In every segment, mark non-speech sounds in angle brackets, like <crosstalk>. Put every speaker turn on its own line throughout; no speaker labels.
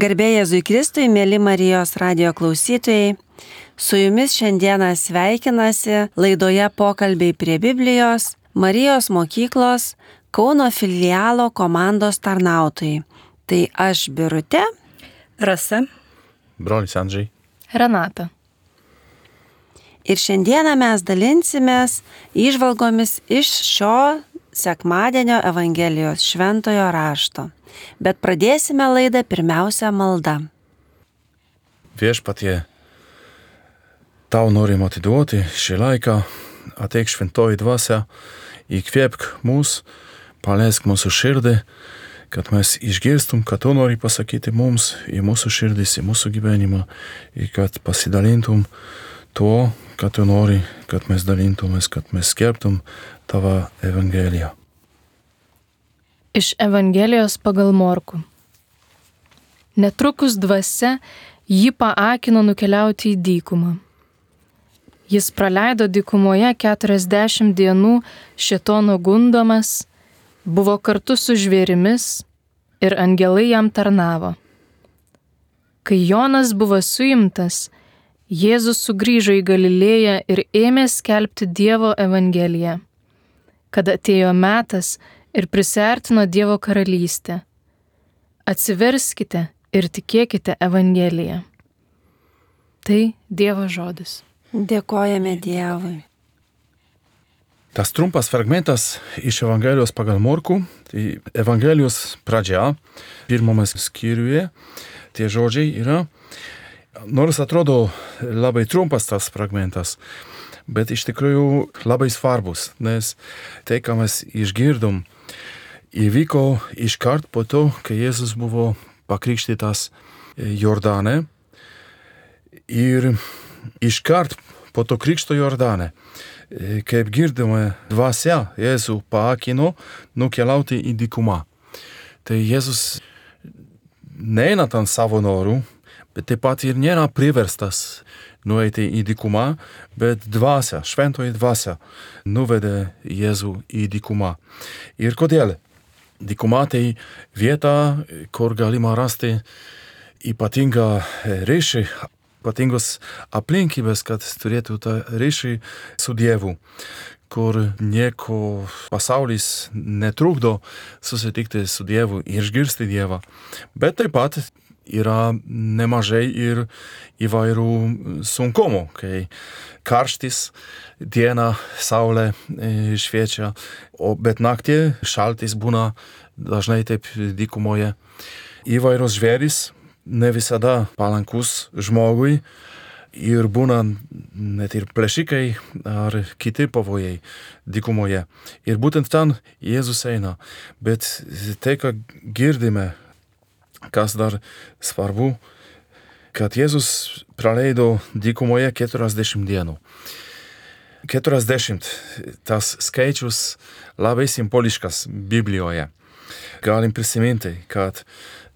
Garbė Jėzui Kristui, mėly Marijos radio klausytojai, su jumis šiandieną sveikinasi laidoje pokalbiai prie Biblijos Marijos mokyklos Kauno filialo komandos tarnautojai. Tai aš Birute,
Rasa,
brolis Andžiai.
Renata.
Ir šiandieną mes dalinsimės išvalgomis iš šio sekmadienio Evangelijos šventojo rašto. Bet pradėsime laidą pirmiausia malda.
Viešpatie, tau norim atiduoti šį laiką, ateik šventoji dvasia, įkvėpk mus, paleisk mūsų širdį, kad mes išgirstum, kad tu nori pasakyti mums į mūsų širdis, į mūsų gyvenimą, ir kad pasidalintum tuo, kad tu nori, kad mes dalintumės, kad mes skelbtum tavo Evangeliją.
Iš Evangelijos pagal Morku. Netrukus dvasia jį paakino nukeliauti į dykumą. Jis praleido dykumoje 40 dienų šetono gundomas, buvo kartu su žvėrimis ir angelai jam tarnavo. Kai Jonas buvo suimtas, Jėzus sugrįžo į Galilėją ir ėmė skelbti Dievo Evangeliją, kad atėjo metas ir prisertino Dievo karalystę. Atsiverskite ir tikėkite Evangeliją. Tai Dievo žodis.
Dėkojame Dievui.
Tas trumpas fragmentas iš Evangelijos pagal Morku, tai Evangelijos pradžia, pirmame skyriuje, tie žodžiai yra, nors atrodo labai trumpas tas fragmentas, bet iš tikrųjų labai svarbus, nes tai, ką mes išgirdom, įvyko iškart po to, kai Jėzus buvo pakrikštytas Jordane ir iškart po to krikšto Jordane kaip girdime, dvasia Jėzų paakino nukeliauti į dykumą. Tai Jėzus neina ten savo norų, bet taip pat ir nėra priverstas nueiti į dykumą, bet dvasia, šventoji dvasia nuvedė Jėzų į dykumą. Ir kodėl? Dykuma tai vieta, kur galima rasti ypatingą ryšį ypatingos aplinkybės, kad turėtų tą ryšį su Dievu, kur nieko pasaulis netrukdo susitikti su Dievu ir išgirsti Dievą. Bet taip pat yra nemažai ir įvairių sunkumų, kai karštis, diena, saulė šviečia, o bet naktį šaltis būna dažnai taip dykumoje. Įvairūs žvėris, ne visada palankus žmogui ir būna net ir plėšikai ar kiti pavojai dykumoje. Ir būtent ten Jėzus eina. Bet tai, ką girdime, kas dar svarbu, kad Jėzus praleido dykumoje 40 dienų. 40 tas skaičius labai simboliškas Biblijoje. Galim prisiminti, kad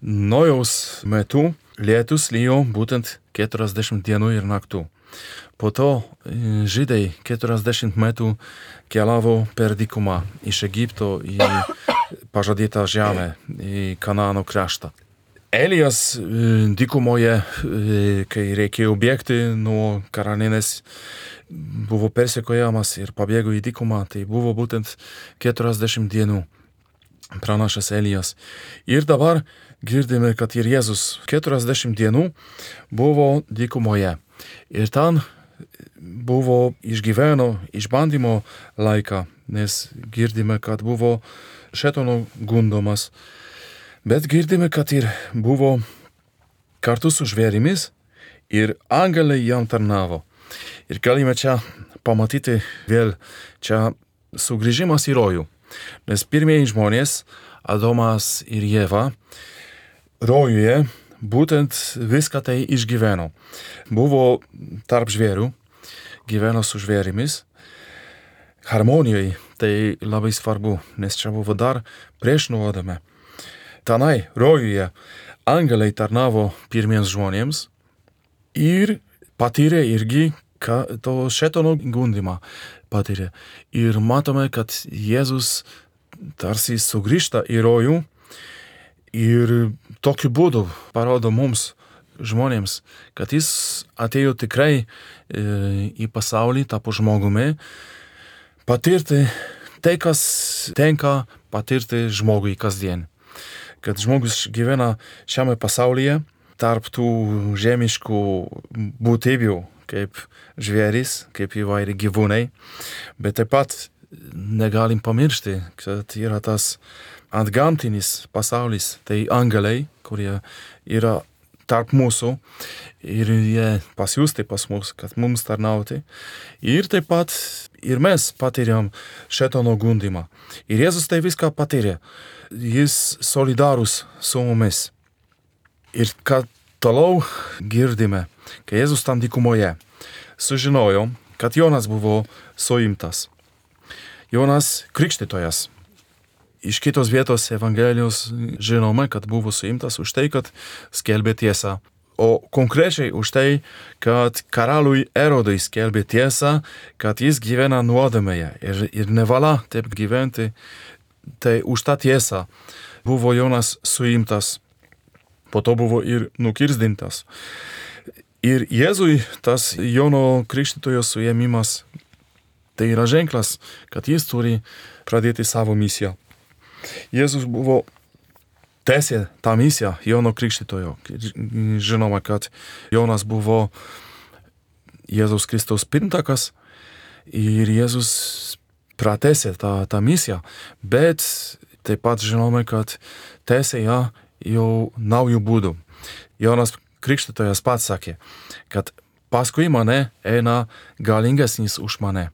Nojaus metu lietus lyjo būtent 40 dienų ir naktų. Po to žydai 40 metų keliavo per dykumą iš Egipto į pažadėtą žemę, į Kanano kraštą. Elijas dykumoje, kai reikėjo bėgti nuo karalienės, buvo persekiojamas ir pabėgo į dykumą, tai buvo būtent 40 dienų pranašas Elijas. Ir dabar girdime, kad ir Jėzus 40 dienų buvo dykumoje. Ir ten buvo išgyveno išbandymo laiką, nes girdime, kad buvo šetono gundomas. Bet girdime, kad ir buvo kartu su žvėrimis ir angelai jam tarnavo. Ir galime čia pamatyti vėl čia sugrįžimas į rojų. Nes pirmieji žmonės, Adomas ir Jėva, rojuje būtent viską tai išgyveno. Buvo tarp žvėrių, gyveno su žvėrimis. Harmonijai tai labai svarbu, nes čia buvo dar prieš nuodame. Tenai, rojuje, angelai tarnavo pirmiems žmonėms ir patyrė irgi to šetono gundimą. Patyrė. Ir matome, kad Jėzus tarsi sugrįžta į rojų ir tokiu būdu parodo mums, žmonėms, kad jis atėjo tikrai e, į pasaulį, tapo žmogumi, patirti tai, kas tenka patirti žmogui kasdien. Kad žmogus gyvena šiame pasaulyje tarp tų žemiškų būtybių, kaip žvėris, kaip įvairi gyvūnai, bet taip pat negalim pamiršti, kad yra tas antgamtinis pasaulis, tai angelai, kurie yra tarp mūsų ir jie pasiūsti pas mus, kad mums tarnauti. Ir taip pat ir mes patiriam šetono gundimą. Ir Jėzus tai viską patyrė. Jis solidarus su mumis. Ir kad toliau girdime, kai Jėzus tam dykumoje sužinojo, kad Jonas buvo suimtas. Jonas Krikštytojas. Iš kitos vietos Evangelijos žinome, kad buvo suimtas už tai, kad skelbė tiesą. O konkrečiai už tai, kad karaliui Erodui skelbė tiesą, kad jis gyvena nuodėmėje ir, ir nevala taip gyventi. Tai už tą tiesą buvo Jonas suimtas, po to buvo ir nukirzdintas. Ir Jėzui tas Jono Krikštytojo suėmimas Tai yra ženklas, kad jis turi pradėti savo misiją. Jėzus buvo tęsė tą misiją Jono Krikštytojo. Žinoma, kad Jonas buvo Jėzaus Kristaus pirmtakas ir Jėzus pratęsė tą, tą misiją, bet taip pat žinome, kad tęsė ją jau naujų būdų. Jonas Krikštytojas pats sakė, kad paskui mane eina galingesnis už mane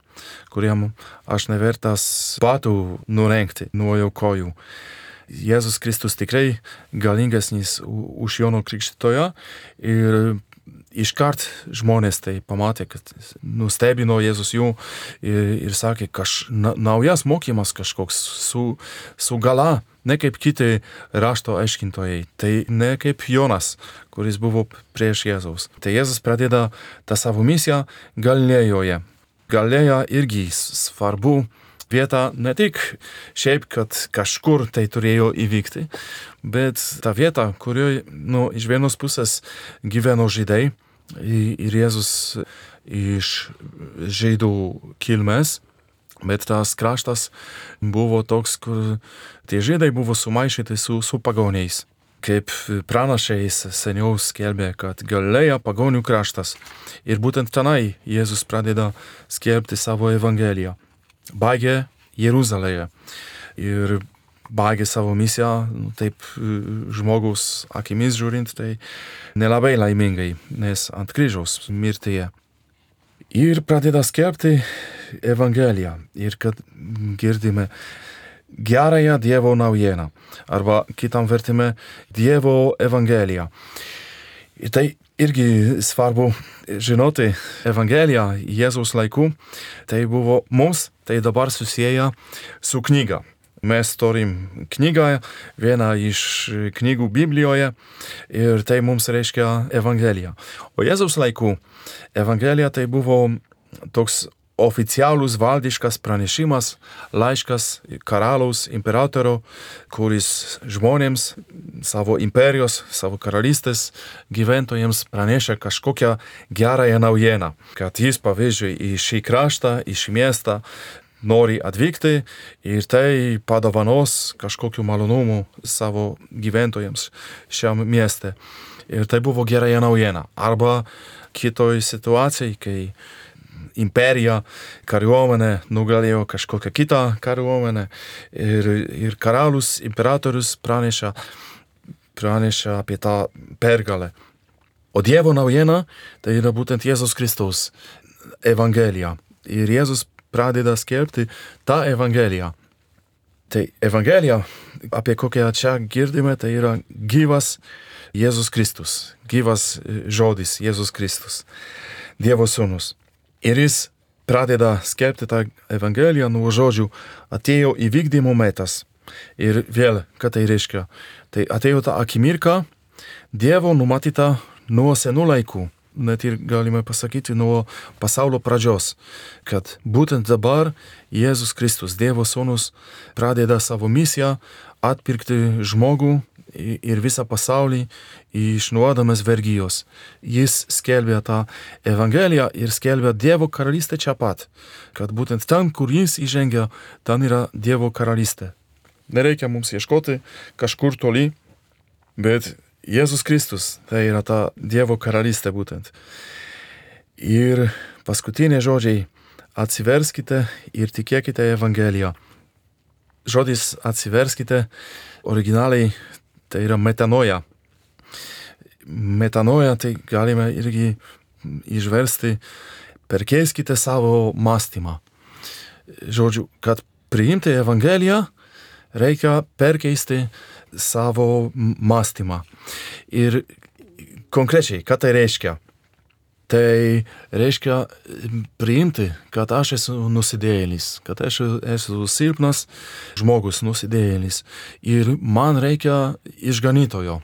kuriem aš nevertas batų nurenkti nuo jo kojų. Jėzus Kristus tikrai galingesnis už Jono Krikštytojo ir iškart žmonės tai pamatė, kad nustebino Jėzus jų ir, ir sakė, kaž naujas mokymas kažkoks su, su gala, ne kaip kiti rašto aiškintojai, tai ne kaip Jonas, kuris buvo prieš Jėzaus. Tai Jėzus pradeda tą savo misiją Galilėjoje galėjo irgi svarbu vieta ne tik šiaip, kad kažkur tai turėjo įvykti, bet ta vieta, kurioje nu, iš vienos pusės gyveno žydai ir Jėzus iš žydų kilmės, bet tas kraštas buvo toks, kur tie žydai buvo sumaišyti su, su pagoniais kaip pranašiais seniau skelbė, kad Galilėja pagonių kraštas. Ir būtent tenai Jėzus pradeda skelbti savo evangeliją. Baigė Jeruzalėje. Ir baigė savo misiją, nu, taip žmogus akimis žiūrint, tai nelabai laimingai, nes ant kryžiaus mirtyje. Ir pradeda skelbti evangeliją. Ir kad girdime, gerąją Dievo naujieną arba kitam vertime Dievo Evangeliją. Ir tai irgi svarbu žinoti Evangeliją Jėzaus laikų. Tai buvo mums, tai dabar susiję su knyga. Mes turim knygą, vieną iš knygų Biblijoje ir tai mums reiškia Evangeliją. O Jėzaus laikų Evangelija tai buvo toks oficialus valdiškas pranešimas, laiškas karaliaus imperatorių, kuris žmonėms, savo imperijos, savo karalystės gyventojams pranešė kažkokią gerąją naujieną, kad jis pavyzdžiui į šį kraštą, į šį miestą nori atvykti ir tai padovanos kažkokiu malonumu savo gyventojams šiam mieste. Ir tai buvo gerąją naujieną. Arba kitoj situacijai, kai imperija, kariuomenė nugalėjo kažkokią kitą kariuomenę ir, ir karalius, imperatorius praneša, praneša apie tą pergalę. O Dievo naujiena tai yra būtent Jėzus Kristaus Evangelija. Ir Jėzus pradeda skelbti tą Evangeliją. Tai Evangelija, apie kokią čia girdime, tai yra gyvas Jėzus Kristus, gyvas žodis Jėzus Kristus, Dievo sūnus. Ir jis pradeda skelbti tą Evangeliją nuo žodžių atėjo įvykdymo metas. Ir vėl, ką tai reiškia? Tai atėjo ta akimirka, Dievo numatyta nuo senų laikų, net ir galime pasakyti nuo pasaulio pradžios, kad būtent dabar Jėzus Kristus, Dievo sūnus, pradeda savo misiją atpirkti žmogų ir visą pasaulį iš nuodamas vergyjos. Jis skelbė tą Evangeliją ir skelbė Dievo karalystę čia pat, kad būtent ten, kur jis įžengia, ten yra Dievo karalystė. Nereikia mums ieškoti kažkur toli, bet Jėzus Kristus tai yra ta Dievo karalystė būtent. Ir paskutiniai žodžiai - atsiverskite ir tikėkite Evangeliją. Žodis atsiverskite originaliai tai yra metanoja. Metanoja tai galime irgi išversti perkeiskite savo mąstymą. Žodžiu, kad priimti Evangeliją reikia perkeisti savo mąstymą. Ir konkrečiai, ką tai reiškia? Tai reiškia priimti, kad aš esu nusidėjėlis, kad aš esu silpnas žmogus, nusidėjėlis ir man reikia išganytojo.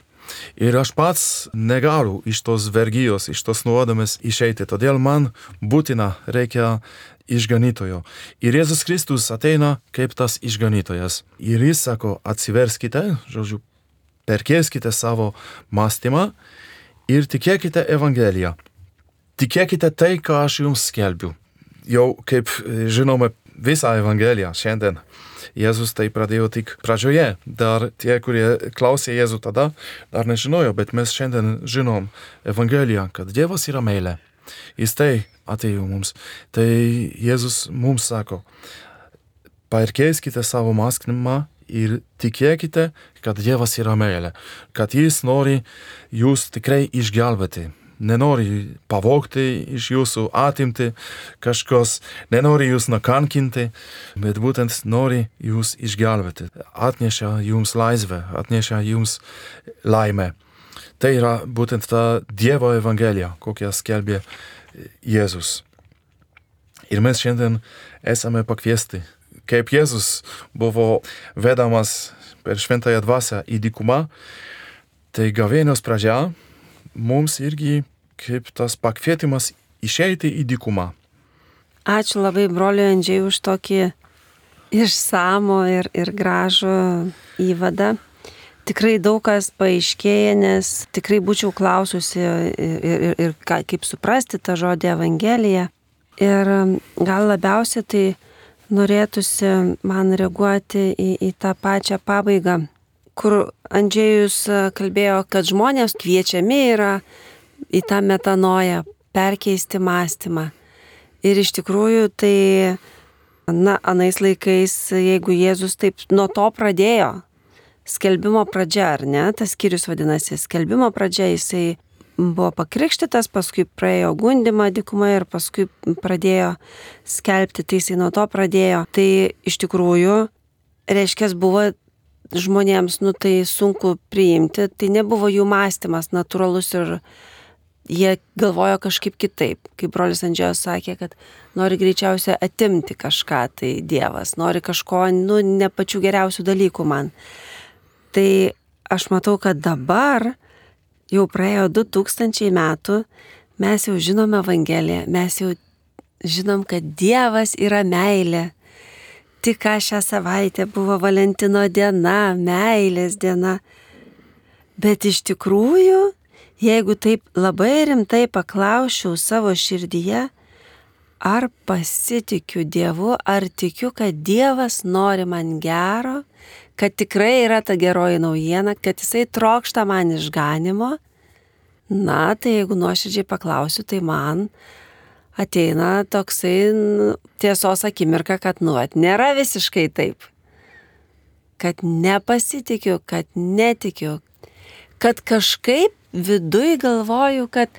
Ir aš pats negaliu iš tos vergyjos, iš tos nuodėmės išeiti, todėl man būtina reikia išganytojo. Ir Jėzus Kristus ateina kaip tas išganytojas. Ir jis sako, atsiverskite, žodžiu, perkėskite savo mąstymą ir tikėkite Evangeliją tikėkite tai, ką aš jums skelbiu. Jau kaip žinome visą Evangeliją šiandien. Jėzus tai pradėjo tik pradžioje. Dar tie, kurie klausė Jėzų tada, dar nežinojo, bet mes šiandien žinom Evangeliją, kad Dievas yra meilė. Jis tai atėjo mums. Tai Jėzus mums sako, pairkėskite savo mąstymą ir tikėkite, kad Dievas yra meilė, kad Jis nori jūs tikrai išgelbėti nenori pavogti iš jūsų, atimti kažkos, nenori jūs nakankinti, bet būtent nori jūs išgelbėti, atneša jums laisvę, atneša jums laimę. Tai yra būtent ta Dievo Evangelija, kokią skelbė Jėzus. Ir mes šiandien esame pakviesti, kaip Jėzus buvo vedamas per šventąją dvasę į dykumą, tai gavėnios pradžia mums irgi kaip tas pakvietimas išeiti į dykumą.
Ačiū labai broliui Andžiai už tokį išsamų ir, ir gražų įvadą. Tikrai daug kas paaiškėja, nes tikrai būčiau klaususi ir, ir, ir, ir ka, kaip suprasti tą žodį Evangeliją. Ir gal labiausiai tai norėtųsi man reaguoti į, į tą pačią pabaigą, kur Andžiejus kalbėjo, kad žmonės kviečiami yra į tą metanoją, perkeisti mąstymą. Ir iš tikrųjų tai, na, anais laikais, jeigu Jėzus taip nuo to pradėjo, skelbimo pradžia, ar ne, tas skyrius vadinasi, skelbimo pradžia, jisai buvo pakrikštytas, paskui praėjo gundimą dykumoje ir paskui pradėjo skelbti, tai jisai nuo to pradėjo. Tai iš tikrųjų, reiškia, buvo žmonėms, nu tai sunku priimti, tai nebuvo jų mąstymas natūralus ir jie galvojo kažkaip kitaip. Kaip brolis Andžėjos sakė, kad nori greičiausiai atimti kažką, tai Dievas, nori kažko, nu, ne pačių geriausių dalykų man. Tai aš matau, kad dabar jau praėjo 2000 metų, mes jau žinome Evangeliją, mes jau žinom, kad Dievas yra meilė. Tik ką šią savaitę buvo Valentino diena, meilės diena. Bet iš tikrųjų jeigu taip labai rimtai paklausčiau savo širdyje, ar pasitikiu Dievu, ar tikiu, kad Dievas nori man gero, kad tikrai yra ta geroji naujiena, kad Jisai trokšta man išganimo, na, tai jeigu nuoširdžiai paklausiu, tai man ateina toksai tiesos akimirka, kad, nu, at, nėra visiškai taip. Kad nepasitikiu, kad netikiu, kad kažkaip viduj galvoju, kad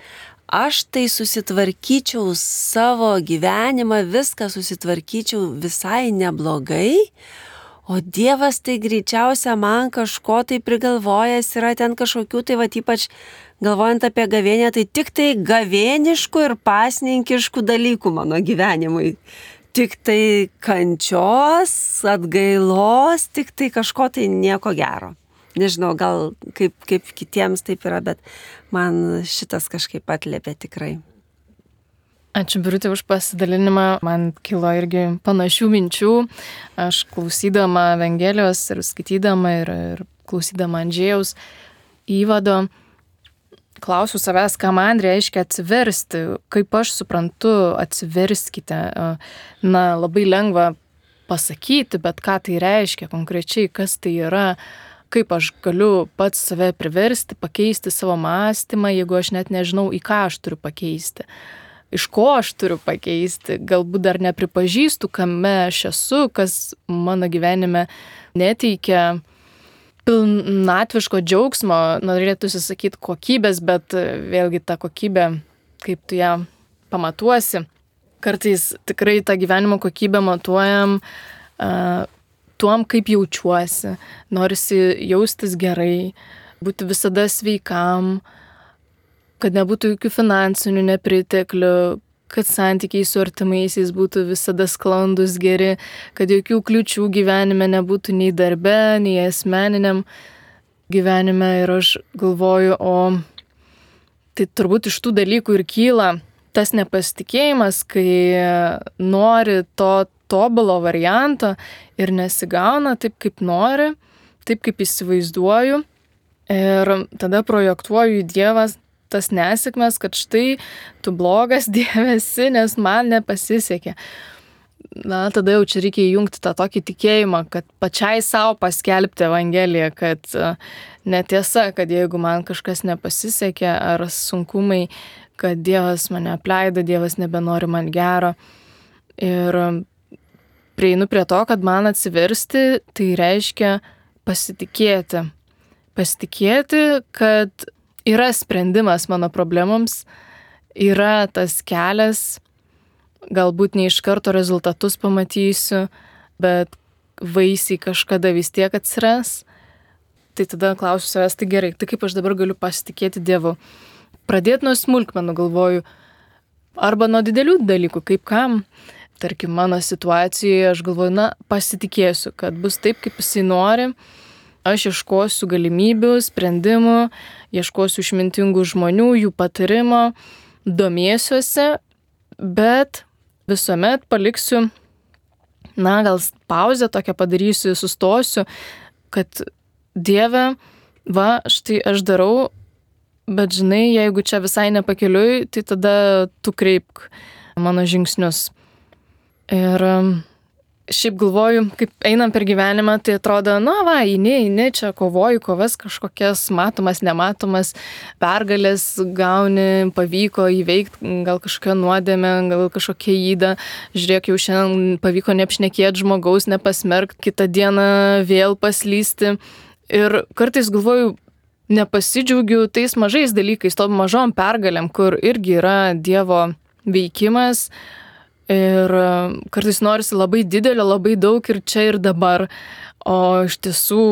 aš tai susitvarkyčiau savo gyvenimą, viską susitvarkyčiau visai neblogai, o Dievas tai greičiausia man kažko tai prigalvojęs yra ten kažkokių, tai va ypač galvojant apie gavėnę, tai tik tai gavėniškų ir pasninkiškų dalykų mano gyvenimui. Tik tai kančios, atgailos, tik tai kažko tai nieko gero. Nežinau, gal kaip, kaip kitiems taip yra, bet man šitas kažkaip atlėpė tikrai.
Ačiū Birutė už pasidalinimą. Man kilo irgi panašių minčių. Aš klausydama Evangelijos ir skaitydama ir, ir klausydama Andžėjaus įvado, klausiu savęs, ką man reiškia atsiversti, kaip aš suprantu, atsiverskite. Na, labai lengva pasakyti, bet ką tai reiškia konkrečiai, kas tai yra, kaip aš galiu pats save priversti, pakeisti savo mąstymą, jeigu aš net nežinau, į ką aš turiu pakeisti. Iš ko aš turiu pakeisti, galbūt dar nepripažįstu, kame aš esu, kas mano gyvenime neteikia pilnatviško džiaugsmo, norėtųsi sakyti kokybės, bet e, vėlgi ta kokybė, kaip tu ją pamatuosi. Kartais tikrai tą gyvenimo kokybę matuojam uh, tuom, kaip jaučiuosi. Norisi jaustis gerai, būti visada sveikam, kad nebūtų jokių finansinių nepriteklių, kad santykiai su artimaisiais būtų visada sklandus geri, kad jokių kliučių gyvenime nebūtų nei darbe, nei asmeniniam gyvenime. Ir aš galvoju, o tai turbūt iš tų dalykų ir kyla tas nepasitikėjimas, kai nori to tobulo varianto ir nesigauna taip, kaip nori, taip, kaip įsivaizduoju. Ir tada projektuoju į Dievą tas nesėkmes, kad štai tu blogas <laughs> dievesi, nes man nepasisekė. Na, tada jau čia reikia įjungti tą tokį tikėjimą, kad pačiai savo paskelbti Evangeliją, kad e, netiesa, kad jeigu man kažkas nepasisekė ar sunkumai, kad Dievas mane apleido, Dievas nebenori man gero. Ir prieinu prie to, kad man atsiversti, tai reiškia pasitikėti. Pasitikėti, kad yra sprendimas mano problemams, yra tas kelias, galbūt ne iš karto rezultatus pamatysiu, bet vaisiai kažkada vis tiek atsiras. Tai tada klausiu savęs, tai gerai, tai kaip aš dabar galiu pasitikėti Dievu. Pradėti nuo smulkmenų galvoju, arba nuo didelių dalykų, kaip kam. Tarkim, mano situacijoje aš galvoju, na, pasitikėsiu, kad bus taip, kaip jisai nori, aš ieškosiu galimybių, sprendimų, ieškosiu išmintingų žmonių, jų patarimo, domėsiuosi, bet visuomet paliksiu, na, gal pauzę tokią padarysiu, sustosiu, kad Dieve, va, štai aš darau, bet žinai, jeigu čia visai nepakeliui, tai tada tu kreipk mano žingsnius. Ir šiaip galvoju, kaip einam per gyvenimą, tai atrodo, na va, eini, eini, čia kovoju, kovas kažkokias matomas, nematomas, pergalės gauni, pavyko įveikti, gal kažkokią nuodėmę, gal kažkokią įdą, žiūrėk, jau šiandien pavyko neapšnekėti žmogaus, nepasmerkti, kitą dieną vėl paslysti. Ir kartais galvoju, nepasidžiaugiu tais mažais dalykais, tom mažom pergalėm, kur irgi yra Dievo veikimas Ir e, kartais norisi labai didelio, labai daug ir čia ir dabar. O iš tiesų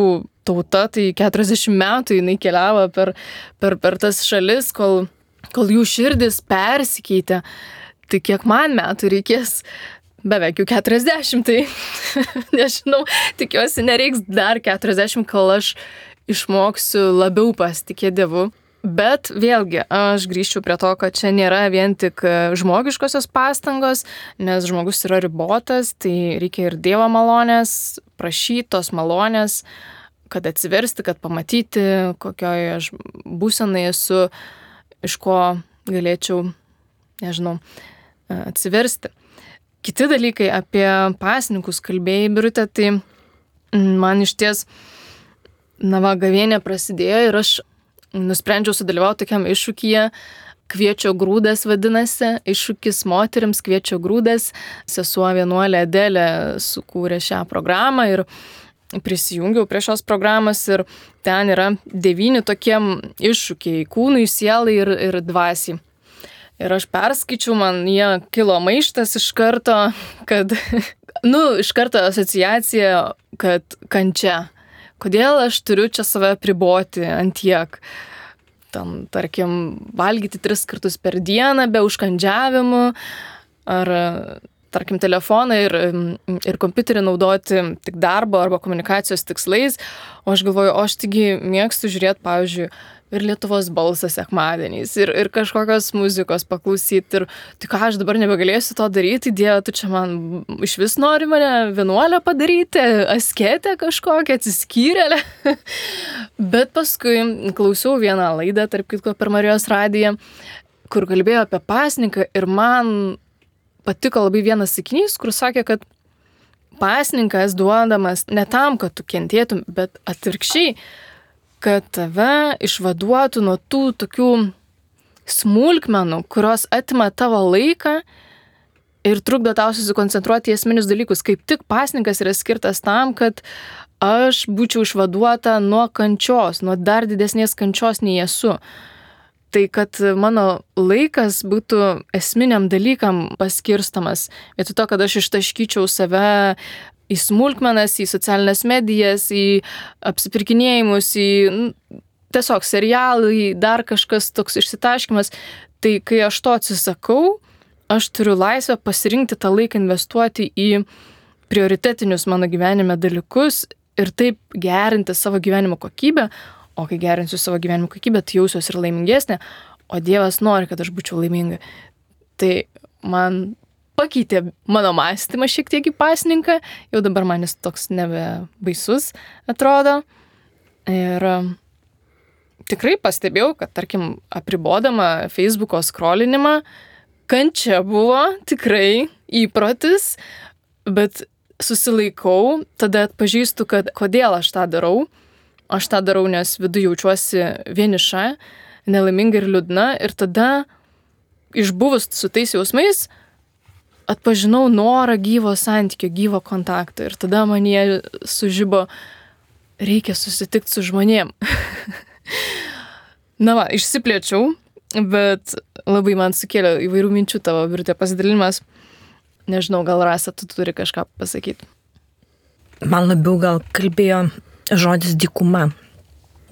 tauta tai 40 metų jinai keliavo per, per, per tas šalis, kol, kol jų širdis persikeitė. Tai kiek man metų reikės? Beveik jau 40, tai <laughs> nežinau, tikiuosi nereiks dar 40, kol aš išmoksiu labiau pasitikėti Dievu. Bet vėlgi, aš grįžčiau prie to, kad čia nėra vien tik e, žmogiškosios pastangos, nes žmogus yra ribotas, tai reikia ir Dievo malonės, prašytos malonės, kad atsiversti, kad pamatyti, kokioje aš būsenai esu, iš ko galėčiau, nežinau, e, atsiversti. Kiti dalykai apie pasninkus kalbėjai, birutė, tai man iš ties, na va, gavienė prasidėjo ir aš nusprendžiau sudalyvauti tokiam iššūkyje. Kviečio grūdas vadinasi, iššūkis moteriams kviečio grūdas. Sesuo vienuolė Adelė sukūrė šią programą ir prisijungiau prie šios programos ir ten yra devyni tokie iššūkiai - kūnui, sielai ir, ir dvasiai. Ir aš perskaičiau, man jie kilo maištas iš karto, kad, <laughs> nu, iš karto asociacija, kad kančia kodėl aš turiu čia save priboti ant tiek. Tam, tarkim, valgyti tris kartus per dieną be užkandžiavimų, ar, tarkim, telefoną ir, ir kompiuterį naudoti tik darbo arba komunikacijos tikslais. O aš galvoju, o aš taigi mėgstu žiūrėti, pavyzdžiui, ir Lietuvos balsas sekmadieniais, ir, ir kažkokios muzikos paklausyti. Ir tai ką aš dabar nebegalėsiu to daryti, Dieve, tu čia man iš vis nori mane vienuolę padaryti, asketę kažkokią, atsiskyrėlę. <laughs> Bet paskui klausiau vieną laidą, tarp kitko, per Marijos radiją, kur kalbėjo apie pasninką ir man patiko labai vienas sakinys, kur sakė, kad pasninkas duodamas ne tam, kad tu kentėtum, bet atvirkščiai kad tave išvaduotų nuo tų tokių smulkmenų, kurios atima tavo laiką ir trukdo tau susikoncentruoti į esminius dalykus. Kaip tik pasninkas yra skirtas tam, kad aš būčiau išvaduota nuo kančios, nuo dar didesnės kančios nei esu. Tai kad mano laikas būtų esminiam dalykam paskirstamas, vietoj to, kad aš ištaškyčiau save į smulkmenas, į socialinės medijas, į apsipirkinėjimus, į tiesiog serialai, dar kažkas toks išsitaškymas. Tai kai aš to atsisakau, aš turiu laisvę pasirinkti tą laiką investuoti į prioritetinius mano gyvenime dalykus ir taip gerinti savo gyvenimo kokybę, o kai gerinsiu savo gyvenimo kokybę, tai jausiuosi ir laimingesnė, o Dievas nori, kad aš būčiau laiminga. Tai man pakeitė mano mąstymą šiek tiek į pasninką, jau dabar man jis toks nebe baisus atrodo. Ir um, tikrai pastebėjau, kad, tarkim, apribodama Facebook'o skrolinimą, kančia buvo tikrai įprotis, bet susilaikau, tada atpažįstu, kad kodėl aš tą darau. Aš tą darau, nes viduje jaučiuosi vieniša, nelaiminga ir liūdna. Ir tada, išbuvus su tais jausmais, atpažinau norą gyvo santykio, gyvo kontakto ir tada man jie sužybo, reikia susitikti su žmonėm. <laughs> Na va, išsiplėčiau, bet labai man sukėlė įvairių minčių tavo virtė pasidalinimas. Nežinau, gal Rasa, tu turi kažką pasakyti.
Man labiau gal kalbėjo žodis dykuma.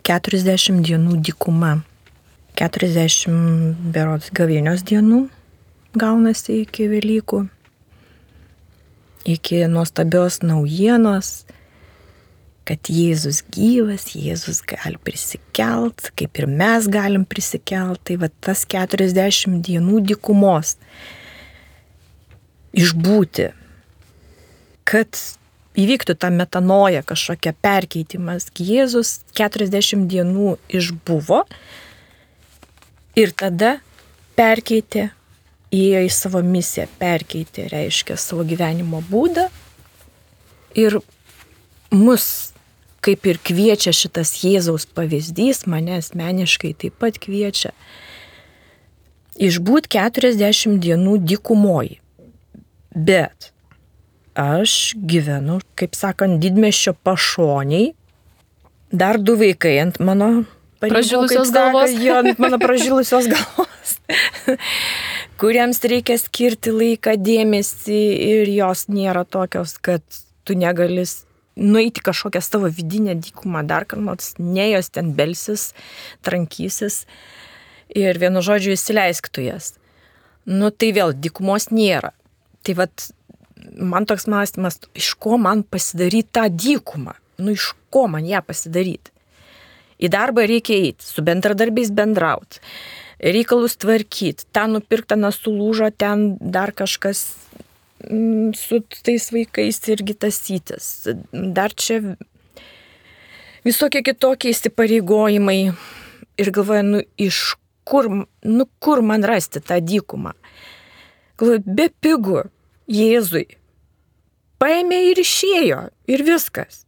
40 dienų dykuma. 40 berods gavėnios dienų gaunasi iki Velykų, iki nuostabios naujienos, kad Jėzus gyvas, Jėzus gali prisikelt, kaip ir mes galim prisikelt. Tai va tas 40 dienų dykumos išbūti, kad įvyktų ta metanoja kažkokia perkeitimas. Jėzus 40 dienų išbuvo ir tada perkeitė įėjo į savo misiją, perkeitė, reiškia, savo gyvenimo būdą ir mus, kaip ir kviečia šitas Jėzaus pavyzdys, mane asmeniškai taip pat kviečia, išbūt 40 dienų dykumoji. Bet aš gyvenu, kaip sakant, didmešio pašoniai, dar du vaikai ant mano
pražilusios galvos.
Sako, jo, mano pražilusios galvos <laughs> kuriems reikia skirti laiką, dėmesį ir jos nėra tokios, kad tu negali nueiti kažkokią savo vidinę dykumą, dar kam nors, ne jos ten belsis, trankysis ir vienu žodžiu įsileisk tu jas. Nu tai vėl dykumos nėra. Tai vad, man toks mąstymas, iš ko man pasidaryti tą dykumą, nu iš ko man ją pasidaryti. Į darbą reikia eiti, su bendradarbiais bendrauti reikalus tvarkyti, ten nupirkta nesulūžo, ten dar kažkas mm, su tais vaikais irgi tasytis. Dar čia visokie kitokie įsipareigojimai. Ir galvoju, nu iš kur, nu kur man rasti tą dykumą. Galvoju, be pigų, Jėzui. Paėmė ir išėjo. Ir viskas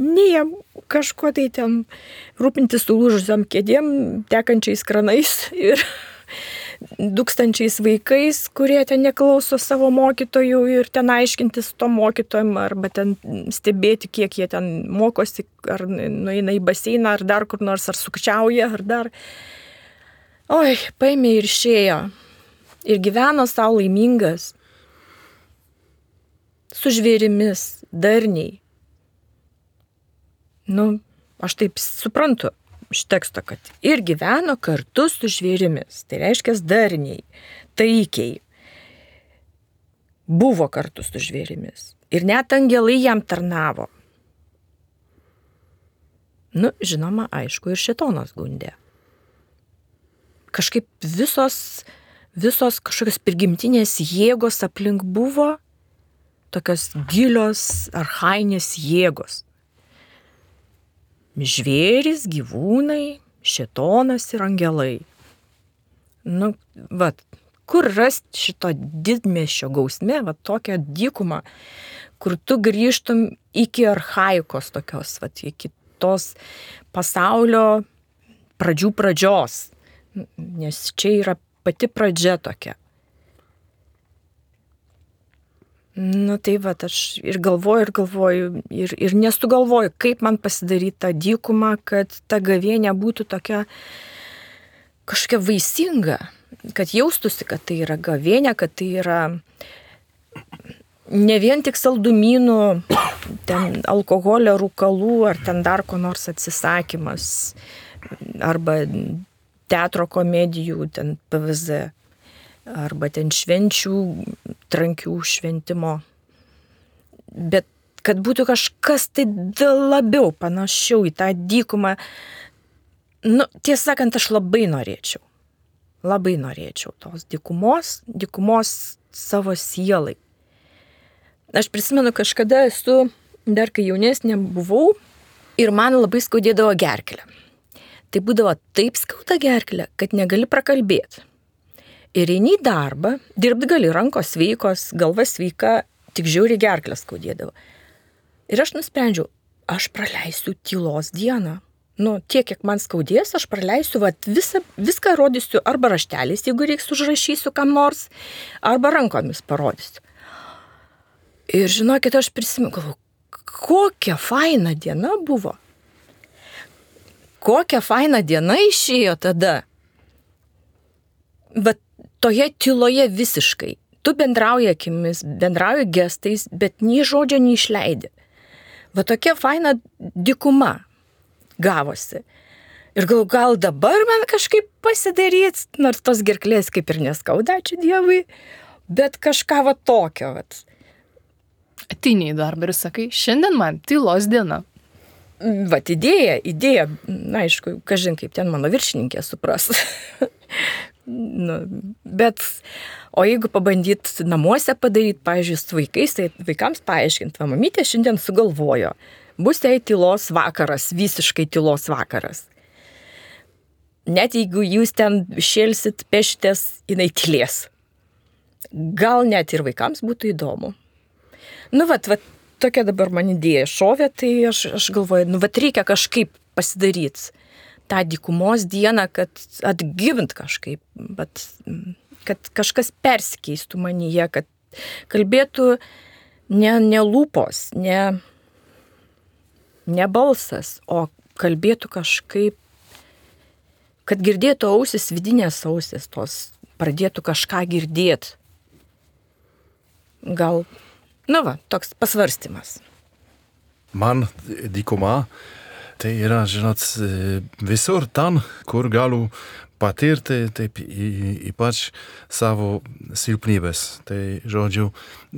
nei jam kažkuo tai ten rūpintis sulūžusiam kėdėm, tekančiais kranais <laughs> ir dūkstančiais vaikais, kurie ten neklauso savo mokytojų ir ten aiškintis to mokytojim, arba ten stebėti, kiek jie ten mokosi, ar nueina į baseiną, ar dar kur nors, ar sukčiauja, ar dar. Oi, paėmė ir išėjo. Ir gyveno savo laimingas. Su žvėrimis, darniai nu, aš taip suprantu iš teksto, kad ir gyveno kartu su žvėrimis, tai reiškia darniai, taikiai, buvo kartu su žvėrimis. Ir net angelai jam tarnavo. Nu, žinoma, aišku, ir šitonas gundė. Kažkaip visos, visos kažkokios prigimtinės jėgos aplink buvo, tokios gilios, arhainės jėgos. Žvėris, gyvūnai, šitonas ir angelai. Nu, va, kur rasti šito didmešio gausmė, va tokią dykumą, kur tu grįžtum iki arhaikos tokios, va, iki tos pasaulio pradžių pradžios. Nes čia yra pati pradžia tokia. Nu tai va, aš ir galvoju, ir galvoju, ir, ir nesugalvoju, kaip man pasidaryti tą dykumą, kad ta gavienė būtų tokia kažkokia vaisinga, kad jaustųsi, kad tai yra gavienė, kad tai yra ne vien tik saldumynų, ten alkoholio, rūkalų ar ten dar ko nors atsisakymas, arba teatro komedijų, ten PVZ, arba ten švenčių, trankių šventimo. Bet kad būtų kažkas tai labiau panašiau į tą dykumą, nu, tiesą sakant, aš labai norėčiau. Labai norėčiau tos dykumos, dykumos savo sielai. Aš prisimenu, kažkada esu, dar kai jaunesnė buvau, ir man labai skaudėdavo gerklę. Tai būdavo taip skauda gerklė, kad negali prakalbėti. Ir eini į darbą, dirbti gali rankos sveikos, galva sveika, tik žiūri gerklę skaudėdavo. Ir aš nusprendžiau, aš praleisiu tylos dieną. Nu, tiek, kiek man skaudės, aš praleisiu, vat, visą, viską rodysiu arba rašteliais, jeigu reiks užrašysiu kam nors, arba rankomis parodysiu. Ir žinokit, aš prisimenu, galvoju, kokia faina diena buvo. Kokia faina diena išėjo tada. Bet toje tyloje visiškai. Tu bendrauji akimis, bendrauji gestais, bet nei žodžio neišleidi. Va tokia faina dikuma gavosi. Ir gal, gal dabar man kažkaip pasidaryti, nors tos gerklės kaip ir neskauda, ačiū Dievui, bet kažką va tokio. Vat
ateini į darbą ir sakai, šiandien man tylos diena.
Vat idėja, idėja, na aišku, kažin kaip ten mano viršininkė supras. <laughs> nu, bet, o jeigu pabandyt namuose padaryti, pavyzdžiui, su vaikais, tai vaikams paaiškinti, va, mamytė šiandien sugalvojo, bus jai tylos vakaras, visiškai tylos vakaras. Net jeigu jūs ten šėlsit, pešitės, jinai tylės. Gal net ir vaikams būtų įdomu. Nu, vat, vat, tokia dabar man idėja šovė, tai aš, aš galvoju, nu, vat reikia kažkaip pasidaryti tą dykumos dieną, kad atgyvint kažkaip, bet, kad kažkas persikeistų manyje, kad kalbėtų ne, ne lūpos, ne, ne balsas, o kalbėtų kažkaip, kad girdėtų ausis, vidinės ausis, tos pradėtų kažką girdėti. Gal Nu va, toks pasvarstymas.
Man dykuma tai yra, žinot, visur ten, kur galiu patirti taip ypač savo silpnybės. Tai žodžiu,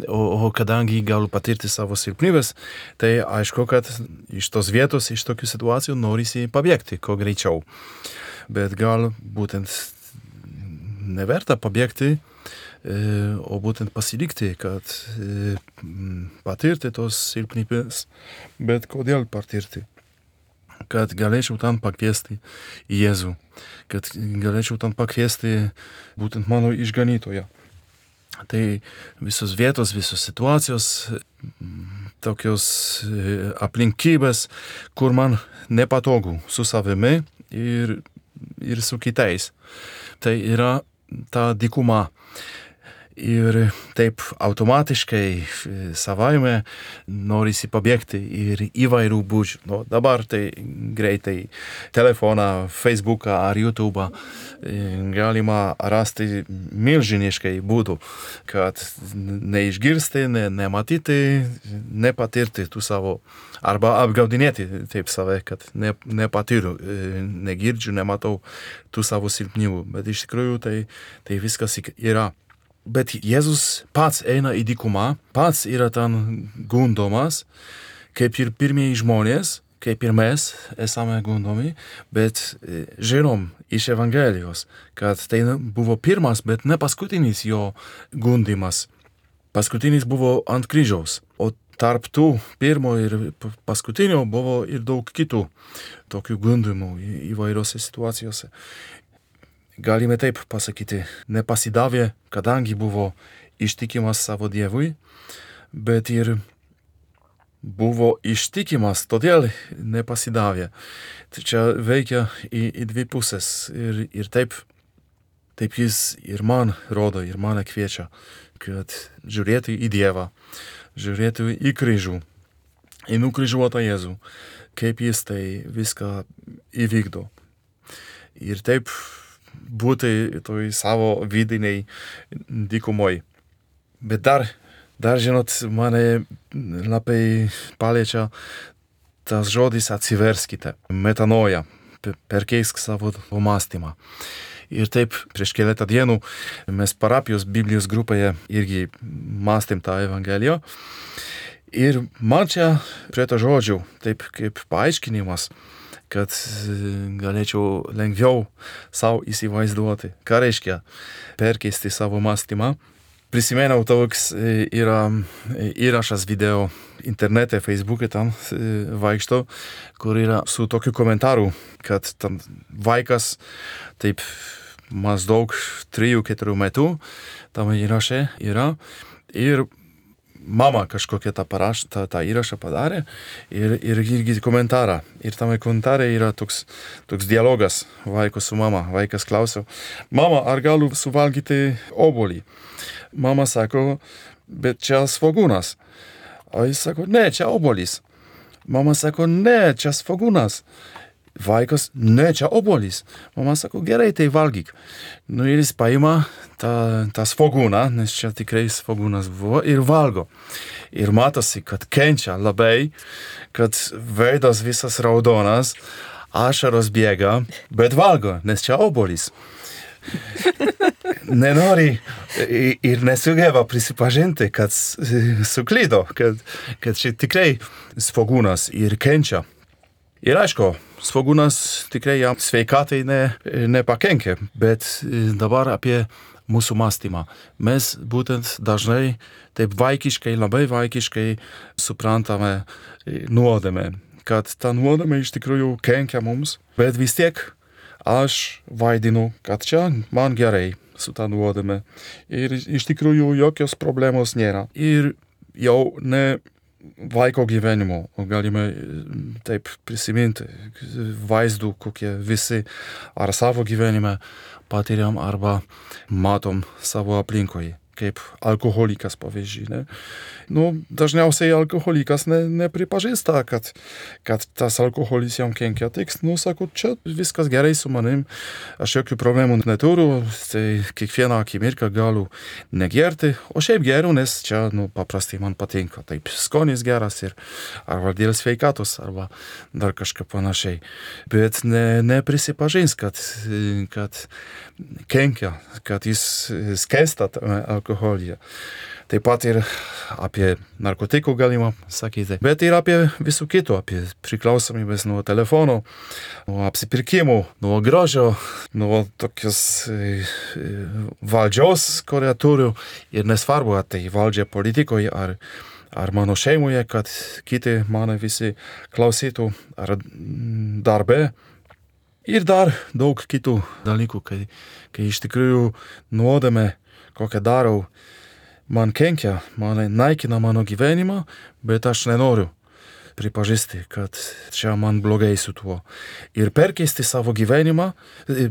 o, o kadangi galiu patirti savo silpnybės, tai aišku, kad iš tos vietos, iš tokių situacijų norisi pabėgti kuo greičiau. Bet gal būtent neverta pabėgti o būtent pasilikti, kad patirti tos silpnybės, bet kodėl patirti? Kad galėčiau ten pakviesti Jėzų, kad galėčiau ten pakviesti būtent mano išganytoją. Tai visos vietos, visos situacijos, tokios aplinkybės, kur man nepatogu su savimi ir, ir su kitais. Tai yra ta dykuma ir taip automatiškai e, savaime norisi pabėgti ir įvairių būdžių. Nu, dabar tai greitai telefoną, Facebooką ar YouTube galima rasti milžiniškai būdų, kad neišgirsti, ne, nematyti, nepatirti tų savo, arba apgaudinėti taip save, kad ne, nepatyriu, e, negirdžiu, nematau tų savo silpnybių, bet iš tikrųjų tai, tai viskas yra. Bet Jėzus pats eina į dykumą, pats yra ten gundomas, kaip ir pirmieji žmonės, kaip ir mes esame gundomi, bet e, žinom iš Evangelijos, kad tai buvo pirmas, bet ne paskutinis jo gundimas. Paskutinis buvo ant kryžiaus, o tarp tų pirmo ir paskutinio buvo ir daug kitų tokių gundimų įvairiose situacijose. Galime taip pasakyti, nepasidavė, kadangi buvo ištikimas savo Dievui, bet ir buvo ištikimas, todėl nepasidavė. Tai čia veikia į, į dvi pusės ir, ir taip, taip jis ir man rodo, ir mane kviečia, kad žiūrėtų į Dievą, žiūrėtų į kryžių, į nukryžiuotą Jėzų, kaip jis tai viską įvykdo. Ir taip būti toj savo vidiniai dykumoj. Bet dar, dar žinot, mane labai paliečia tas žodis atsiverskite, metanoja, perkeisk savo mąstymą. Ir taip, prieš keletą dienų mes parapijos Biblijos grupėje irgi mąstėm tą Evangeliją. Ir man čia prie to žodžių, taip kaip paaiškinimas, kad galėčiau lengviau savo įsivaizduoti, ką reiškia perkeisti savo mąstymą? Prisiminiau toks yra įrašas video internete, Facebook'e tam vaikšto, kur yra su tokiu komentaru, kad tam vaikas taip maždaug 3-4 metų tam įraše yra. Ir mama kažkokią tą, paraš, tą, tą įrašą padarė ir, ir irgi komentarą. Ir tame komentare yra toks, toks dialogas vaiko su mama. Vaikas klausia, mama, ar galiu suvalgyti obolį? Mama sako, bet čia svogūnas. O jis sako, ne, čia obolys. Mama sako, ne, čia svogūnas. Vaikas, ne, čia obolys. Mama sako, gerai, tai valgyk. Nu ir jis paima tą, tą svogūną, nes čia tikrai svogūnas buvo, ir valgo. Ir matosi, kad kenčia labai, kad veidas visas raudonas, ašaros bėga, bet valgo, nes čia obolys <laughs> nenori ir nesugeba prisipažinti, kad suklydo, kad, kad čia tikrai svogūnas ir kenčia. Ir aišku, svogūnas tikrai jam sveikatai ne, nepakenkia, bet dabar apie mūsų mąstymą. Mes būtent dažnai taip vaikiškai, labai vaikiškai suprantame nuodėmę, kad ta nuodėmė iš tikrųjų kenkia mums, bet vis tiek aš vaidinu, kad čia man gerai su tą nuodėmę ir iš tikrųjų jokios problemos nėra. Ir jau ne vaiko gyvenimo, galime taip prisiminti vaizdų, kokie visi ar savo gyvenime patiriam arba matom savo aplinkoje kaip alkoholikas pavyzdžiui. Ne? Nu, dažniausiai alkoholikas ne, nepripažįsta, kad, kad tas alkoholis jam kenkia. Tik, nu, sako, čia viskas gerai su manim, aš jokių problemų neturiu, tai kiekvieną akimirką galiu negerti, o šiaip geriu, nes čia, nu, paprastai man patinka. Taip, skonis geras ir arba dėl sveikatos, arba dar kažką panašiai. Bet ne, neprisipažins, kad, kad kenkia, kad jis skęsta alkoholyje. Taip pat ir apie narkotikų galima sakyti, bet ir apie visų kitų, apie priklausomybės nuo telefonų, nuo apsipirkimų, nuo grožio, nuo tokios e, e, valdžios, kurią turiu. Ir nesvarbu, ar tai valdžia politikoje ar, ar mano šeimoje, kad kiti mane visi klausytų, ar darbe, Ir dar daug kitų dalykų, kai, kai iš tikrųjų nuodėmė, kokią darau, man kenkia, man naikina mano gyvenimą, bet aš nenoriu pripažįsti, kad čia man blogai su tuo. Ir perkeisti savo gyvenimą,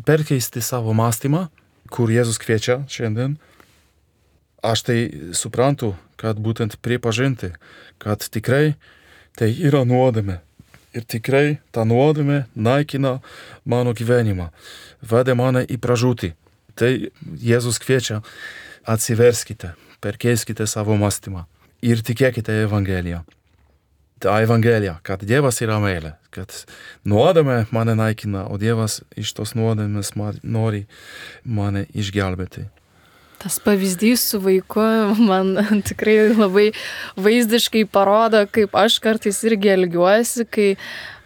perkeisti savo mąstymą, kur Jėzus kviečia šiandien, aš tai suprantu, kad būtent pripažinti, kad tikrai tai yra nuodėmė ir tikrai ta nuodėmė naikina mano gyvenimą, veda mane į pražūtį. Tai Jėzus kviečia atsiverskite, perkeiskite savo mąstymą ir tikėkite Evangeliją. Ta Evangelija, kad Dievas yra meilė, kad nuodėmė mane naikina, o Dievas iš tos nuodėmės nori mane išgelbėti.
Tas pavyzdys su vaiku man <laughs> tikrai labai vaizdiškai parodo, kaip aš kartais irgi elgiuosi, kai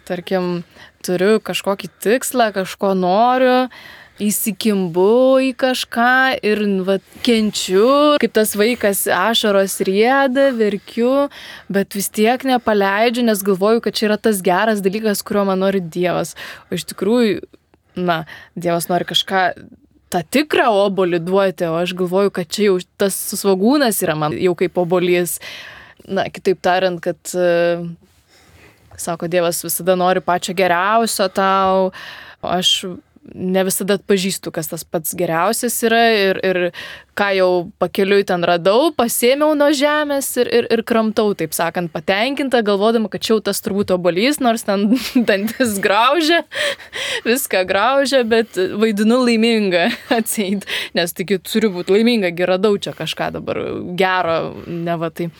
tarkim, turiu kažkokį tikslą, kažko noriu, įsikimbu į kažką ir va, kenčiu, kaip tas vaikas ašaros rieda, verkiu, bet vis tiek nepaleidžiu, nes galvoju, kad čia yra tas geras dalykas, kurio man nori Dievas. O iš tikrųjų, na, Dievas nori kažką tą tikrą obolį duoti, o aš galvoju, kad čia jau tas svagūnas yra man jau kaip obolys. Na, kitaip tariant, kad, sako, Dievas visada nori pačio geriausio tau, aš ne visada atpažįstu, kas tas pats geriausias yra ir, ir ką jau pakeliui ten radau, pasėmiau nuo žemės ir, ir, ir kramtau, taip sakant, patenkinta, galvodama, kad čia jau tas turbūt obolys, nors ten <laughs> dantis graužia, viską graužia, bet vaidinu laimingą <laughs> atseit, nes tik turiu būti laiminga, geradau čia kažką dabar gero, ne va tai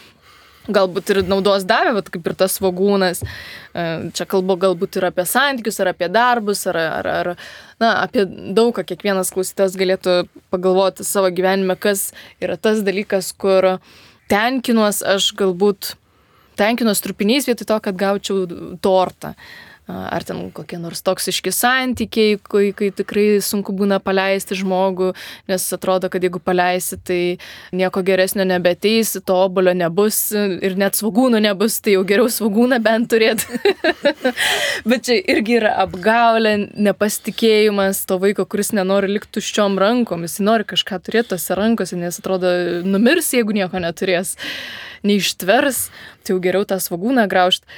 galbūt ir naudos davė, bet kaip ir tas svagūnas. E, čia kalbu galbūt ir apie santykius, ar apie darbus, ar, ar, ar na, apie daug ką kiekvienas klausytas galėtų pagalvoti savo gyvenime, kas yra tas dalykas, kur tenkinuos aš galbūt tenkinuos trupiniais vietoj to, kad gaučiau tortą ar ten kokie nors toksiški santykiai, kai, kai tikrai sunku būna paleisti žmogų, nes atrodo, kad jeigu paleisi, tai nieko geresnio nebeteis, to obolio nebus ir net svagūnų nebus, tai jau geriau svagūną bent turėti. <laughs> Bet čia irgi yra apgaulė, nepasitikėjimas to vaiko, kuris nenori likti tuščiom rankom, jis nori kažką turėti tose rankose, nes atrodo, numirs, jeigu nieko neturės, neištvers, tai jau geriau tą svagūną graužti.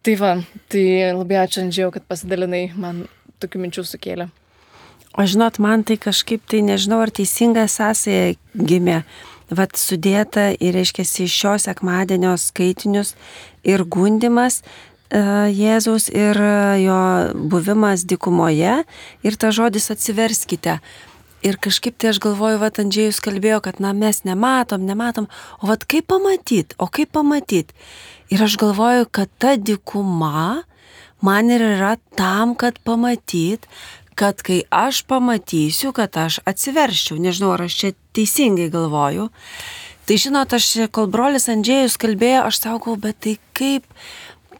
Tai va, tai labai ačiū Andžiau, kad pasidalinai, man tokių minčių sukėlė.
O žinot, man tai kažkaip tai nežinau, ar teisinga sąsaja gimė. Vat sudėta ir, reiškia, iš šio sekmadienio skaitinius ir gundimas uh, Jėzaus ir jo buvimas dikumoje ir ta žodis atsiverskite. Ir kažkaip tai aš galvoju, va, Andžiejus kalbėjo, kad, na, mes nematom, nematom, o va, kaip pamatyt, o kaip pamatyt. Ir aš galvoju, kad ta dikuma man ir yra tam, kad pamatyt, kad kai aš pamatysiu, kad aš atsiverščiau, nežinau, ar aš čia teisingai galvoju. Tai žinot, aš, kol brolis Andžėjus kalbėjo, aš saukau, bet tai kaip,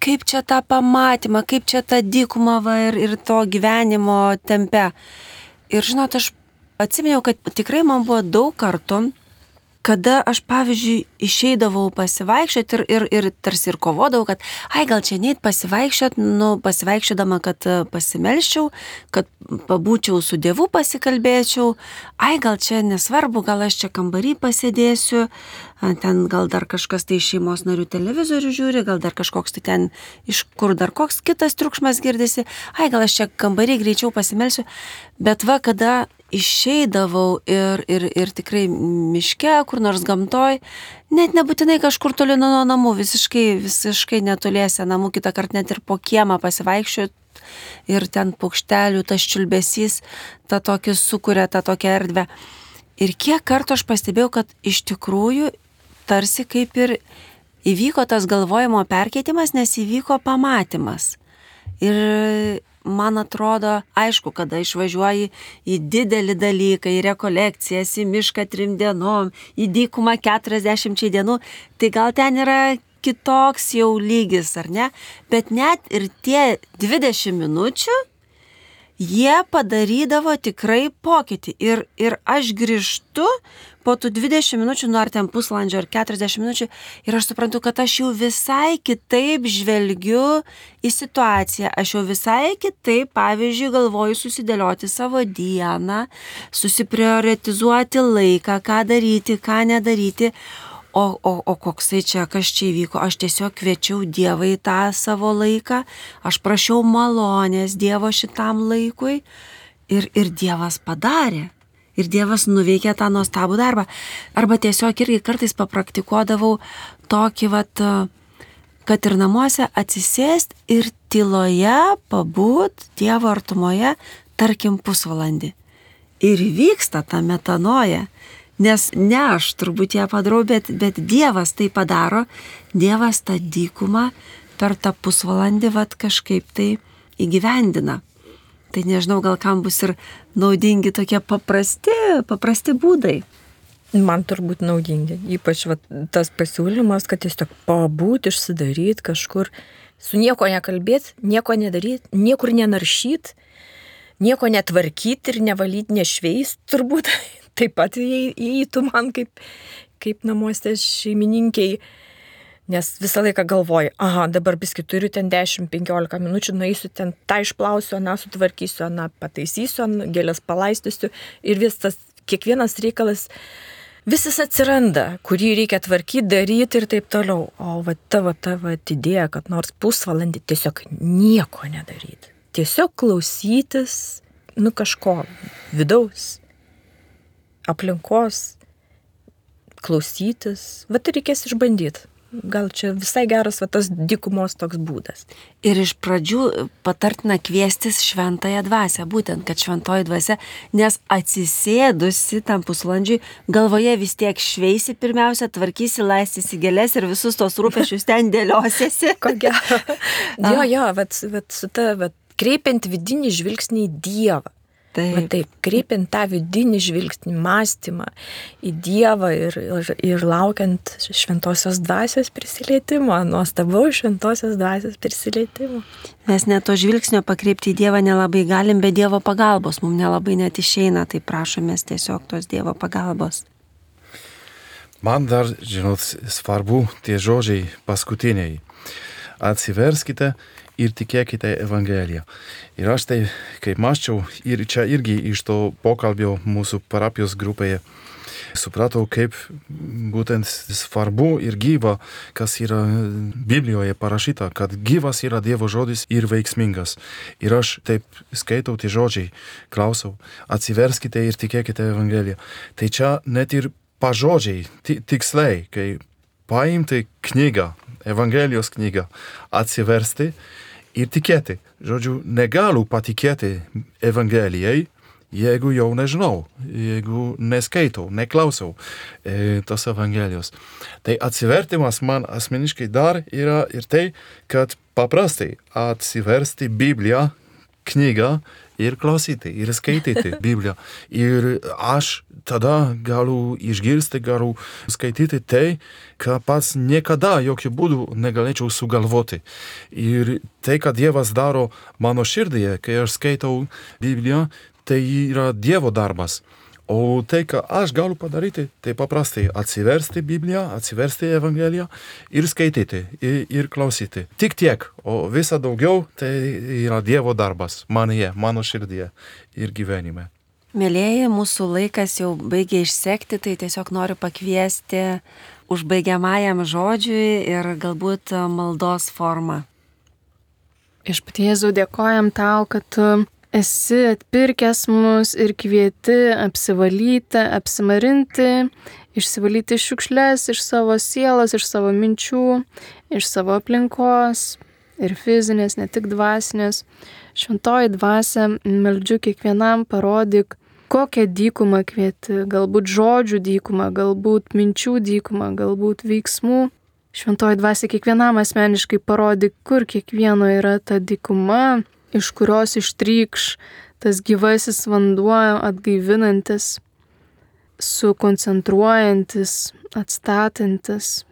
kaip čia tą pamatymą, kaip čia tą dykumą va, ir, ir to gyvenimo tempe. Ir žinot, aš atsiminiau, kad tikrai man buvo daug kartų, kada aš, pavyzdžiui, išeidavau pasivaikščioti ir, ir, ir tarsi ir kovodavau, kad, ai, gal čia neit pasivaikščioti, nu, pasivaikščiodama, kad e, pasimelščiau, kad pabūčiau su Dievu pasikalbėčiau, ai, gal čia nesvarbu, gal aš čia kambarį pasėdėsiu, ten gal dar kažkas tai šeimos narių televizorių žiūri, gal dar kažkoks tai ten, iš kur dar koks kitas triukšmas girdisi, ai, gal aš čia kambarį greičiau pasimelsiu, bet va, kada išeidavau ir, ir, ir tikrai miške, kur nors gamtoj, net nebūtinai kažkur toli nuo namų, visiškai, visiškai netoliese namų, kitą kartą net ir po kiemą pasivaikščioti ir ten paukštelių tas čiulbesys, tą tokį sukuria, tą tokią erdvę. Ir kiek kartų aš pastebėjau, kad iš tikrųjų tarsi kaip ir įvyko tas galvojimo perkeitimas, nes įvyko pamatymas. Ir man atrodo, aišku, kada išvažiuoji į didelį dalyką, į rekolekcijas, į mišką trim dienom, į dykumą 40 dienų, tai gal ten yra kitoks jau lygis, ar ne? Bet net ir tie 20 minučių, jie padarydavo tikrai pokytį. Ir, ir aš grįžtu po tų 20 minučių, nu ar ten pusvalandžio ar 40 minučių, ir aš suprantu, kad aš jau visai kitaip žvelgiu į situaciją. Aš jau visai kitaip, pavyzdžiui, galvoju susidėlioti savo dieną, susiprioritizuoti laiką, ką daryti, ką nedaryti. O, o, o koksai čia, kas čia įvyko, aš tiesiog kviečiau Dievą į tą savo laiką, aš prašiau malonės Dievo šitam laikui ir, ir Dievas padarė ir Dievas nuveikė tą nuostabų darbą. Arba tiesiog irgi kartais papraktikuodavau tokį, vat, kad ir namuose atsisėst ir tyloje pabūt Dievo artumoje, tarkim, pusvalandį. Ir vyksta ta metanoja. Nes ne aš turbūt ją padarau, bet, bet Dievas tai padaro, Dievas tą dykumą per tą pusvalandį vat kažkaip tai įgyvendina. Tai nežinau, gal kam bus ir naudingi tokie paprasti, paprasti būdai.
Man turbūt naudingi. Ypač va, tas pasiūlymas, kad tiesiog pabūti, išsidaryti kažkur, su nieko nekalbėti, nieko nedaryti, niekur nenaršyti, nieko netvarkyti ir nevalyti, nešveist, turbūt taip pat įeitų man kaip, kaip namuose šeimininkiai. Nes visą laiką galvoju, aha, dabar biskit turiu ten 10-15 minučių, nueisiu ten, tą išplausiu, aną sutvarkysiu, aną pataisysiu, aną gėlės palaistysiu ir vis tas, kiekvienas reikalas, visas atsiranda, kurį reikia tvarkyti, daryti ir taip toliau. O va tavo, tavo idėja, kad nors pusvalandį tiesiog nieko nedaryti. Tiesiog klausytis, nu kažko vidaus, aplinkos, klausytis, va tai reikės išbandyti gal čia visai geras va, tas dykumos toks būdas.
Ir iš pradžių patartina kviestis šventąją dvasę, būtent, kad šventoji dvasia, nes atsisėdusi tam pusvalandžiui, galvoje vis tiek šveisi pirmiausia, tvarkysi, laistysi gėlės ir visus tos rūpešius ten dėliosiesi. <laughs>
Ko gero. <laughs> jo, jo, vat, vat, su ta, vat, kreipiant vidinį žvilgsnį į Dievą. Taip. Va taip, kreipiant tą vidinį žvilgsnį, mąstymą į Dievą ir, ir, ir laukiant šventosios dvasios prisilietimo, nuostabaus šventosios dvasios prisilietimo.
Mes net to žvilgsnio pakreipti į Dievą nelabai galim, be Dievo pagalbos mums nelabai net išeina, tai prašomės tiesiog tos Dievo pagalbos.
Man dar, žinot, svarbu tie žodžiai paskutiniai. Atsiverskite ir tikėkite Evangeliją. Ir aš tai, kaip maščiau, ir čia irgi iš to pokalbio mūsų parapijos grupėje supratau, kaip būtent svarbu ir gyva, kas yra Biblijoje parašyta, kad gyvas yra Dievo žodis ir veiksmingas. Ir aš taip skaitau tie žodžiai, klausau, atsiverskite ir tikėkite Evangeliją. Tai čia net ir pažodžiai, tikslai, kai paimti knygą, Evangelijos knygą, atsiversti ir tikėti. Žodžiu, negaliu patikėti Evangelijai, jeigu jau nežinau, jeigu neskaitau, neklausau e, tos Evangelijos. Tai atsivertimas man asmeniškai dar yra ir tai, kad paprastai atsiversti Bibliją, knygą ir klausyti, ir skaityti <laughs> Bibliją. Ir aš tada galiu išgirsti, galiu skaityti tai, ką pats niekada jokių būdų negalėčiau sugalvoti. Ir tai, ką Dievas daro mano širdyje, kai aš skaitau Bibliją, tai yra Dievo darbas. O tai, ką aš galiu padaryti, tai paprastai atsiversti Bibliją, atsiversti Evangeliją ir skaityti, ir, ir klausyti. Tik tiek, o visa daugiau tai yra Dievo darbas manyje, mano širdyje ir gyvenime.
Mėlyjeji, mūsų laikas jau baigė išsekti, tai tiesiog noriu pakviesti užbaigiamajam žodžiui ir galbūt maldos formą.
Iš patiesų dėkojam tau, kad esi atpirkęs mus ir kvieti apsivalyti, apsimarinti, išsivalyti šiukšlės iš savo sielos, iš savo minčių, iš savo aplinkos ir fizinės, ne tik dvasinės. Šventoji dvasia, meldžiu kiekvienam parodyk, kokią dykumą kvieti, galbūt žodžių dykumą, galbūt minčių dykumą, galbūt veiksmų. Šventoji dvasia kiekvienam asmeniškai parodyk, kur kiekvieno yra ta dykuma, iš kurios ištrykš tas gyvasis vanduo atgaivinantis, sukoncentruojantis, atstatantis,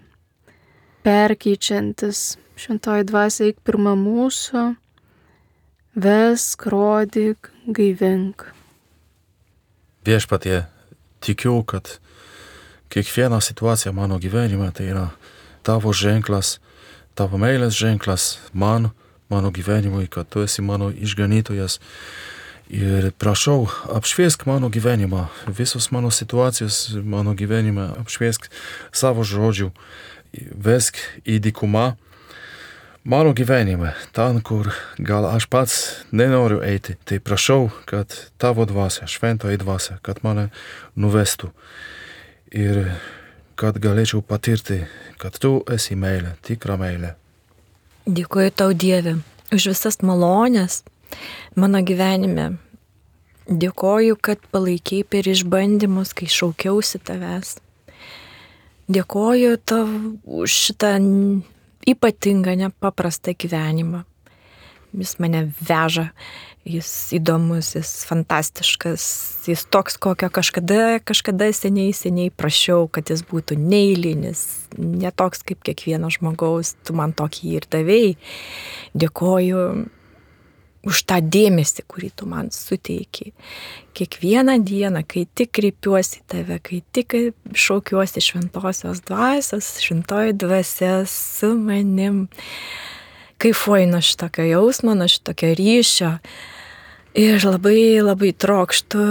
perkeičiantis. Šventoji dvasia eik pirmą mūsų, vesk, rodyk, gaivink.
Viešpatie, tikiu, kad kiekviena situacija mano gyvenime tai yra tavo ženklas, tavo meilės ženklas man mano gyvenimui, kad tu esi mano išganytojas. Ir prašau, apšviesk mano gyvenimą, visos mano situacijos mano gyvenime, apšviesk savo žodžių, vesk į dykumą mano gyvenime, ten, kur gal aš pats nenoriu eiti. Tai prašau, kad tavo dvasia, šventoji dvasia, kad mane nuvestų ir kad galėčiau patirti, kad tu esi meilė, tikra meilė.
Dėkuoju tau Dieve už visas malonės mano gyvenime. Dėkoju, kad palaikiai per išbandymus, kai šaukiausi tavęs. Dėkoju tau už šitą ypatingą, nepaprastą gyvenimą. jis mane veža, jis įdomus, jis fantastiškas, jis toks, kokio kažkada, kažkada seniai, seniai prašiau, kad jis būtų neįlinis, netoks kaip kiekvieno žmogaus, tu man tokį ir davėjai. Dėkoju už tą dėmesį, kurį tu man suteiki. Kiekvieną dieną, kai tik kreipiuosi tave, kai tik šaukiuosi šventosios dvasios, šventoji dvasia su manim, kaifuoju nuo šitokio jausmo, nuo šitokio ryšio. Ir labai labai trokštų,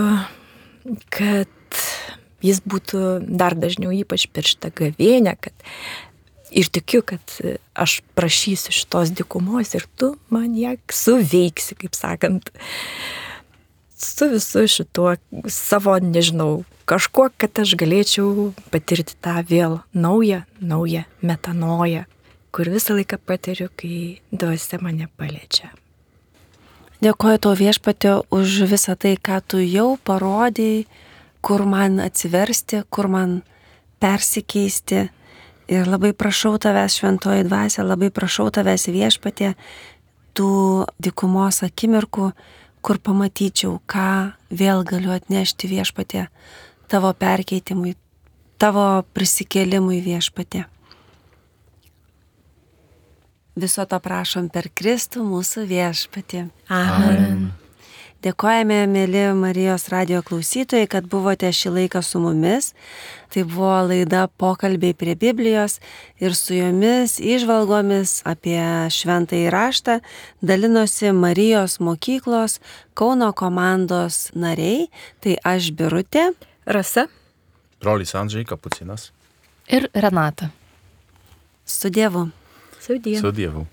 kad jis būtų dar dažniau, ypač per šitą gavėnę, kad ir tikiu, kad aš prašysiu šitos dikumos ir tu man ją suveiksi, kaip sakant, su visu šituo savo, nežinau, kažkuo, kad aš galėčiau patirti tą vėl naują, naują metanoją, kur visą laiką patiriu, kai dvasia mane paliečia.
Dėkoju tau viešpatė už visą tai, ką tu jau parodėjai, kur man atsiversti, kur man persikeisti. Ir labai prašau tavęs šventoji dvasia, labai prašau tavęs viešpatė tų dikumos akimirkų, kur pamatyčiau, ką vėl galiu atnešti viešpatė tavo perkeitimui, tavo prisikėlimui viešpatė. Viso to prašom per Kristų mūsų viešpatį.
Amen.
Dėkojame, mėly Marijos radio klausytojai, kad buvote šį laiką su mumis. Tai buvo laida pokalbiai prie Biblijos ir su jomis išvalgomis apie šventąjį raštą dalinosi Marijos mokyklos Kauno komandos nariai. Tai aš Birutė.
Rasa.
Brolis Andžiai Kapucinas.
Ir Renata.
Su Dievu.
Sudie.
Su Dievu.